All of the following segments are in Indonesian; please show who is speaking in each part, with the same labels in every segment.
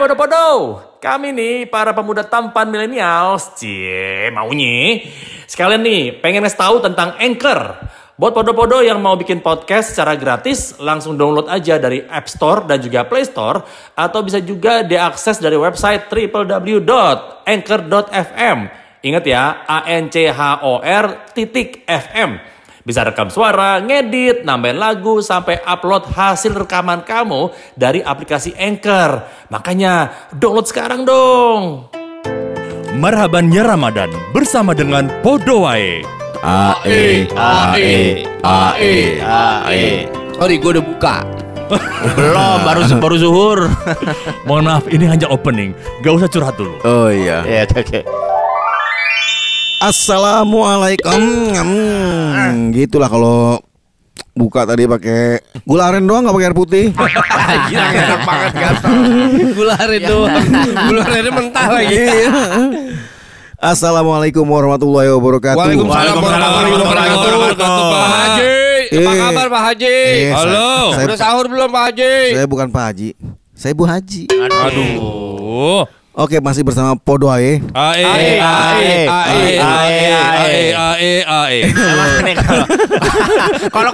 Speaker 1: podo-podo, kami nih para pemuda tampan milenials, cie maunya. Sekalian nih, pengen ngasih tahu tentang Anchor. Buat podo-podo yang mau bikin podcast secara gratis, langsung download aja dari App Store dan juga Play Store. Atau bisa juga diakses dari website www.anchor.fm. Ingat ya, A-N-C-H-O-R titik FM. Bisa rekam suara, ngedit, nambahin lagu, sampai upload hasil rekaman kamu dari aplikasi Anchor. Makanya download sekarang dong.
Speaker 2: Marhabannya Ramadan bersama dengan Podowae.
Speaker 3: AE, AE, AE, AE.
Speaker 4: Sorry, gue udah buka.
Speaker 3: Belum, baru baru zuhur.
Speaker 2: Mohon maaf, ini hanya opening. Gak usah curhat dulu.
Speaker 3: Oh iya. Ya, oke.
Speaker 5: Assalamualaikum. Hmm, gitulah kalau buka tadi pakai gula aren doang nggak pakai air putih.
Speaker 4: Gila enak banget gatal. Gula aren doang. Gula arennya mentah lagi.
Speaker 5: Iya. Assalamualaikum warahmatullahi wabarakatuh.
Speaker 4: Waalaikumsalam warahmatullahi wabarakatuh. Pak Haji, apa
Speaker 5: Eh.
Speaker 4: kabar Pak Haji?
Speaker 5: Eh,
Speaker 2: Halo.
Speaker 4: Udah sahur belum Pak Haji?
Speaker 5: saya bukan Pak Haji. Saya Bu Haji.
Speaker 2: Aduh.
Speaker 5: Oke, masih bersama Podoae.
Speaker 2: Ae,
Speaker 4: Ae, ae, ae,
Speaker 2: ae, ae, ae, ae.
Speaker 3: Kalau kalau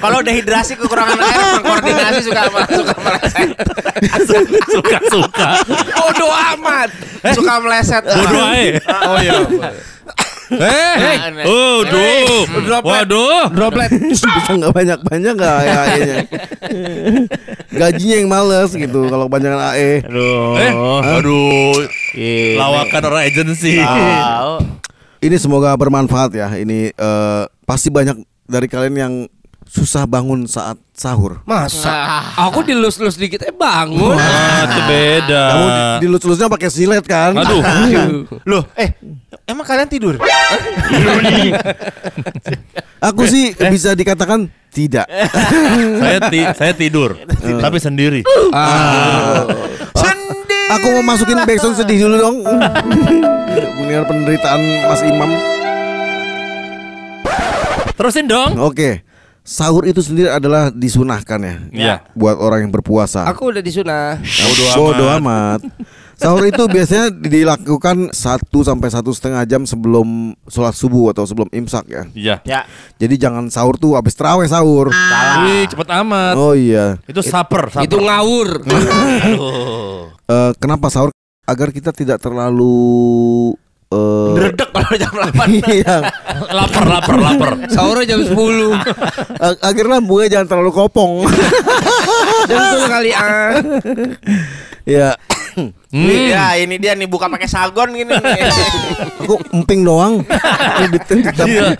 Speaker 3: kalau dehidrasi kekurangan air koordinasi suka suka meleset.
Speaker 2: Suka-suka.
Speaker 4: Bodoh amat.
Speaker 3: Suka meleset.
Speaker 2: Bodoh ae.
Speaker 4: Oh iya.
Speaker 2: Eh, waduh. Waduh.
Speaker 4: Droplet.
Speaker 5: Bisa nggak banyak-banyak nggak ya AE-nya? Gajinya yang males gitu kalau kebanyakan AE.
Speaker 3: Aduh.
Speaker 2: Eh, aduh. Lawakan orang agency.
Speaker 3: Tahu.
Speaker 5: Ini semoga bermanfaat ya. Ini eh, pasti banyak dari kalian yang susah bangun saat sahur.
Speaker 4: Masa? Aku dilus-lus dikit eh bangun.
Speaker 2: Ah, itu beda.
Speaker 5: Kamu di- dilus-lusnya pakai silet kan?
Speaker 2: Aduh.
Speaker 3: Loh, eh emang kalian tidur?
Speaker 5: Aku sih bisa dikatakan tidak.
Speaker 2: saya ti saya tidur, tapi sendiri.
Speaker 4: Ah.
Speaker 5: Aku mau masukin backsound sedih dulu dong. Mendengar penderitaan Mas Imam.
Speaker 2: Terusin dong.
Speaker 5: Oke. Sahur itu sendiri adalah disunahkan ya.
Speaker 2: Iya.
Speaker 5: Buat orang yang berpuasa.
Speaker 4: Aku udah disunah.
Speaker 5: Bodoh amat. Sahur itu biasanya dilakukan satu sampai satu setengah jam sebelum sholat subuh atau sebelum imsak ya.
Speaker 2: Iya.
Speaker 3: Ya.
Speaker 5: Jadi jangan sahur tuh habis terawih sahur.
Speaker 2: Wih, cepet amat.
Speaker 5: Oh iya.
Speaker 2: Itu saper, saper.
Speaker 4: Itu ngawur.
Speaker 2: Aduh.
Speaker 5: Eh, kenapa sahur? Agar kita tidak terlalu eh
Speaker 3: Dredek kalau jam 8.
Speaker 5: iya.
Speaker 2: lapar, lapar, lapar.
Speaker 4: Sahurnya jam 10.
Speaker 5: Ag- Agar lambungnya jangan terlalu kopong.
Speaker 4: Jam 10 kali ah.
Speaker 5: ya.
Speaker 3: Nih, Ya, ini dia nih buka pakai sagon gini nih.
Speaker 5: Aku emping doang.
Speaker 2: Iya.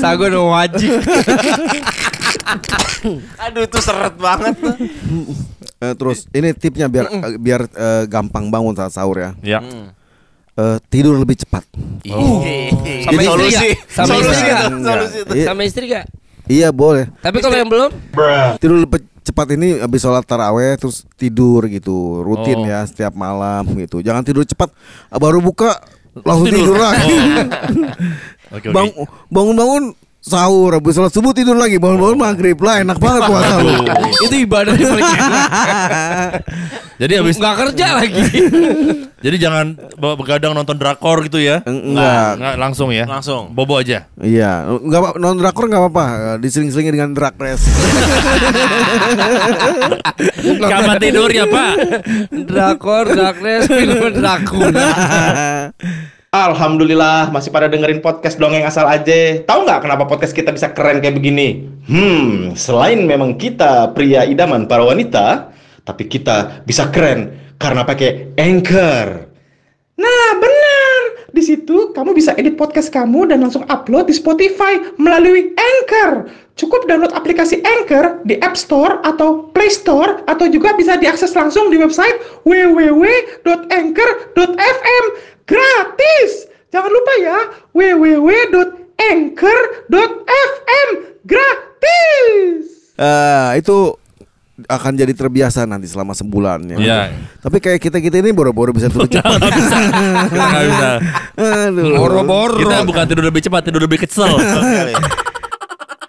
Speaker 4: Sagon wajib.
Speaker 3: Aduh itu seret banget tuh.
Speaker 5: Eh, terus ini tipnya biar biar eh, gampang bangun saat sahur ya.
Speaker 2: Ya.
Speaker 5: Eh, tidur lebih cepat.
Speaker 4: Sama
Speaker 5: Jadi-
Speaker 4: istri
Speaker 3: solusi.
Speaker 4: gak? Sama
Speaker 3: Solusi
Speaker 4: istri gak?
Speaker 3: solusi itu.
Speaker 5: Iya,
Speaker 4: Sama istri gak?
Speaker 5: iya boleh.
Speaker 4: Tapi kalau yang belum?
Speaker 5: Tidur lebih cepat ini habis sholat taraweh terus tidur gitu rutin
Speaker 2: Oh.
Speaker 5: ya setiap malam gitu. Jangan tidur cepat baru buka langsung tidur,
Speaker 2: Tidur.
Speaker 5: lagi.
Speaker 2: Oke, oke.
Speaker 5: Bang bangun-bangun sahur habis sholat subuh tidur lagi bangun-bangun maghrib lah enak banget puasa lu.
Speaker 4: Itu ibadah yang paling enak.
Speaker 2: Jadi habis
Speaker 4: Nggak kerja lagi.
Speaker 2: jadi jangan begadang nonton drakor gitu ya.
Speaker 5: Enggak.
Speaker 2: Enggak langsung ya.
Speaker 3: Langsung.
Speaker 2: Bobo aja.
Speaker 5: Iya, enggak apa non drakor enggak apa-apa. Disering-seringin dengan drag race.
Speaker 2: Kapan tidur ya, Pak?
Speaker 4: Drakor, Drakres, film Dracula.
Speaker 6: Alhamdulillah masih pada dengerin podcast dongeng asal aja. Tahu nggak kenapa podcast kita bisa keren kayak begini? Hmm, selain memang kita pria idaman para wanita, tapi kita bisa keren karena pakai Anchor. Nah, benar. Di situ kamu bisa edit podcast kamu dan langsung upload di Spotify melalui Anchor. Cukup download aplikasi Anchor di App Store atau Play Store atau juga bisa diakses langsung di website www.anchor.fm gratis. Www.anchor.fm gratis.
Speaker 5: Eh, itu akan jadi terbiasa nanti selama sebulan ya.
Speaker 2: Iya.
Speaker 5: Tapi kayak kita-kita ini boro-boro bisa turun cepat.
Speaker 2: Kita nggak bisa.
Speaker 5: Aduh.
Speaker 4: Boro-boro.
Speaker 2: Kita bukan tidur lebih cepat, tidur lebih kesel.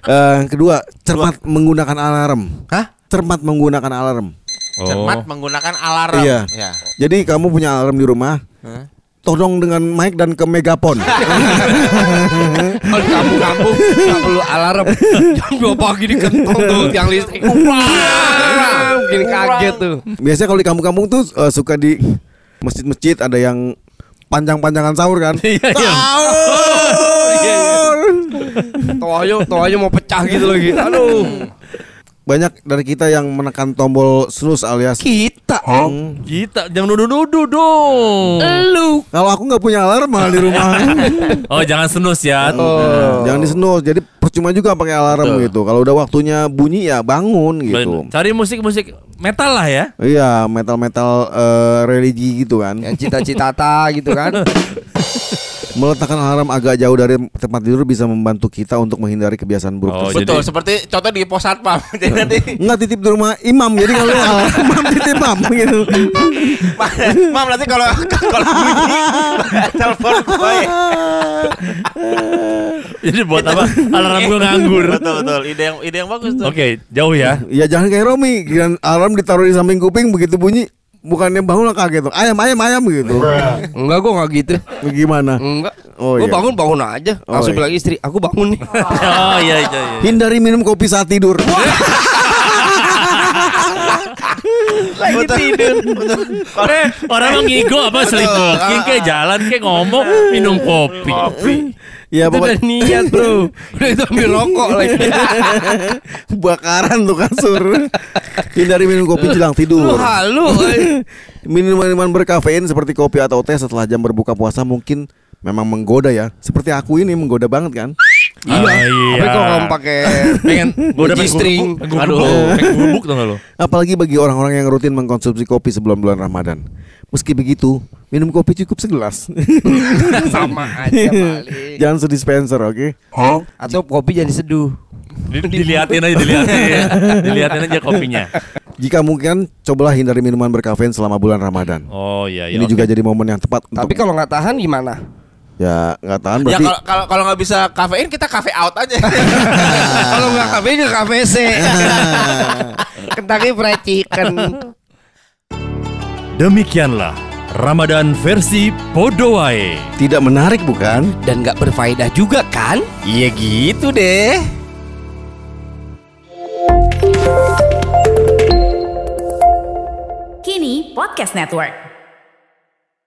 Speaker 5: Eh, kedua, cermat menggunakan alarm.
Speaker 3: Hah?
Speaker 5: Cermat menggunakan alarm.
Speaker 3: Cermat menggunakan alarm.
Speaker 5: Iya.
Speaker 3: Ya.
Speaker 5: Jadi kamu punya alarm di rumah. Todong dengan mic dan ke megapon.
Speaker 4: Kalau di kampung-kampung nggak perlu alarm. Jam 2 pagi dikentong tuh tiang listrik. Bikin kaget tuh.
Speaker 5: Biasanya kalau di kampung-kampung tuh eh, suka di masjid-masjid ada yang panjang-panjangan sahur kan.
Speaker 2: Iya, iya.
Speaker 5: Sahur.
Speaker 4: Toayo, toayo mau pecah gitu lagi. Aduh.
Speaker 5: Banyak dari kita yang menekan tombol snooze alias
Speaker 4: Kita.
Speaker 2: Kita jangan nuduh-nuduh dong.
Speaker 4: Lu.
Speaker 5: Kalau aku nggak punya alarm malah di rumah.
Speaker 2: Oh, jangan senus ya.
Speaker 5: Nah, Jangan di snooze. Jadi percuma juga pakai alarm gitu. Kalau udah waktunya bunyi ya bangun gitu.
Speaker 2: Ben- Cari musik-musik metal lah ya.
Speaker 5: Iya, metal-metal eh, religi gitu kan.
Speaker 4: Yang cita-cita gitu kan.
Speaker 5: Meletakkan alarm agak jauh dari tempat tidur bisa membantu kita untuk menghindari kebiasaan buruk
Speaker 2: Oh,
Speaker 5: tersebut.
Speaker 3: Betul,
Speaker 2: jadi-
Speaker 3: seperti contoh di pos satpam. Jadi nanti
Speaker 5: Enggak titip di rumah imam. Jadi kalau alarm imam titip imam gitu.
Speaker 3: Mam nanti kalau kalau bunyi telepon gue.
Speaker 2: Jadi buat apa? Alarm gue nganggur.
Speaker 3: Betul betul. Ide yang ide yang bagus tuh.
Speaker 2: Oke, jauh ya.
Speaker 5: Ya jangan kayak Romi, alarm ditaruh di samping kuping begitu bunyi bukannya bangun lah kaget tuh. Ayam ayam ayam gitu.
Speaker 4: Enggak gua enggak gitu.
Speaker 5: Bagaimana?
Speaker 4: Enggak.
Speaker 5: Oh,
Speaker 4: gua
Speaker 5: iya.
Speaker 4: bangun bangun aja.
Speaker 5: Oh,
Speaker 4: Langsung
Speaker 5: iya.
Speaker 4: bilang istri, aku bangun nih.
Speaker 2: Oh iya iya. iya.
Speaker 5: Hindari minum kopi saat tidur.
Speaker 3: Lagi tidur.
Speaker 2: Eh, orang mau ngigo apa sleepwalking kayak jalan kayak ngomong minum kopi.
Speaker 5: Ya
Speaker 4: Itu udah
Speaker 5: pokoknya
Speaker 4: niat, Bro. Udah itu ambil rokok lagi.
Speaker 5: bakaran tuh kasur. Hindari minum kopi jelang
Speaker 4: Lu
Speaker 5: tidur.
Speaker 4: halu. eh.
Speaker 5: Minuman-minuman berkafein seperti kopi atau teh setelah jam berbuka puasa mungkin memang menggoda ya. Seperti aku ini menggoda banget kan.
Speaker 2: Iya.
Speaker 4: Tapi kalau kamu pakai
Speaker 2: pengen udah
Speaker 4: G-string.
Speaker 2: gubuk, aduh, pengen gubuk tuh lo.
Speaker 5: Apalagi bagi orang-orang yang rutin mengkonsumsi kopi sebelum bulan Ramadan. Meski begitu, minum kopi cukup segelas.
Speaker 4: sama aja paling.
Speaker 5: Jangan sedispenser, oke?
Speaker 4: Atau kopi jadi seduh.
Speaker 2: Di- diliatin aja, diliatin. diliatin aja kopinya.
Speaker 5: Jika mungkin, cobalah hindari minuman berkafein selama bulan Ramadan.
Speaker 2: Oh iya iya.
Speaker 5: Ini
Speaker 2: oke.
Speaker 5: juga jadi momen yang tepat
Speaker 4: Tapi
Speaker 5: untuk
Speaker 4: kalau nggak tahan gimana?
Speaker 5: ya nggak tahan
Speaker 3: Ya
Speaker 5: berarti
Speaker 3: kalau kalau kalau nggak bisa kafein kita kafe out aja.
Speaker 4: Kalau nggak kafe ke kafe C. Kentucky Fried Chicken.
Speaker 2: Demikianlah Ramadan versi Podowae.
Speaker 5: tidak menarik bukan?
Speaker 4: Dan nggak berfaedah juga kan?
Speaker 3: Iya gitu deh.
Speaker 7: Kini Podcast Network.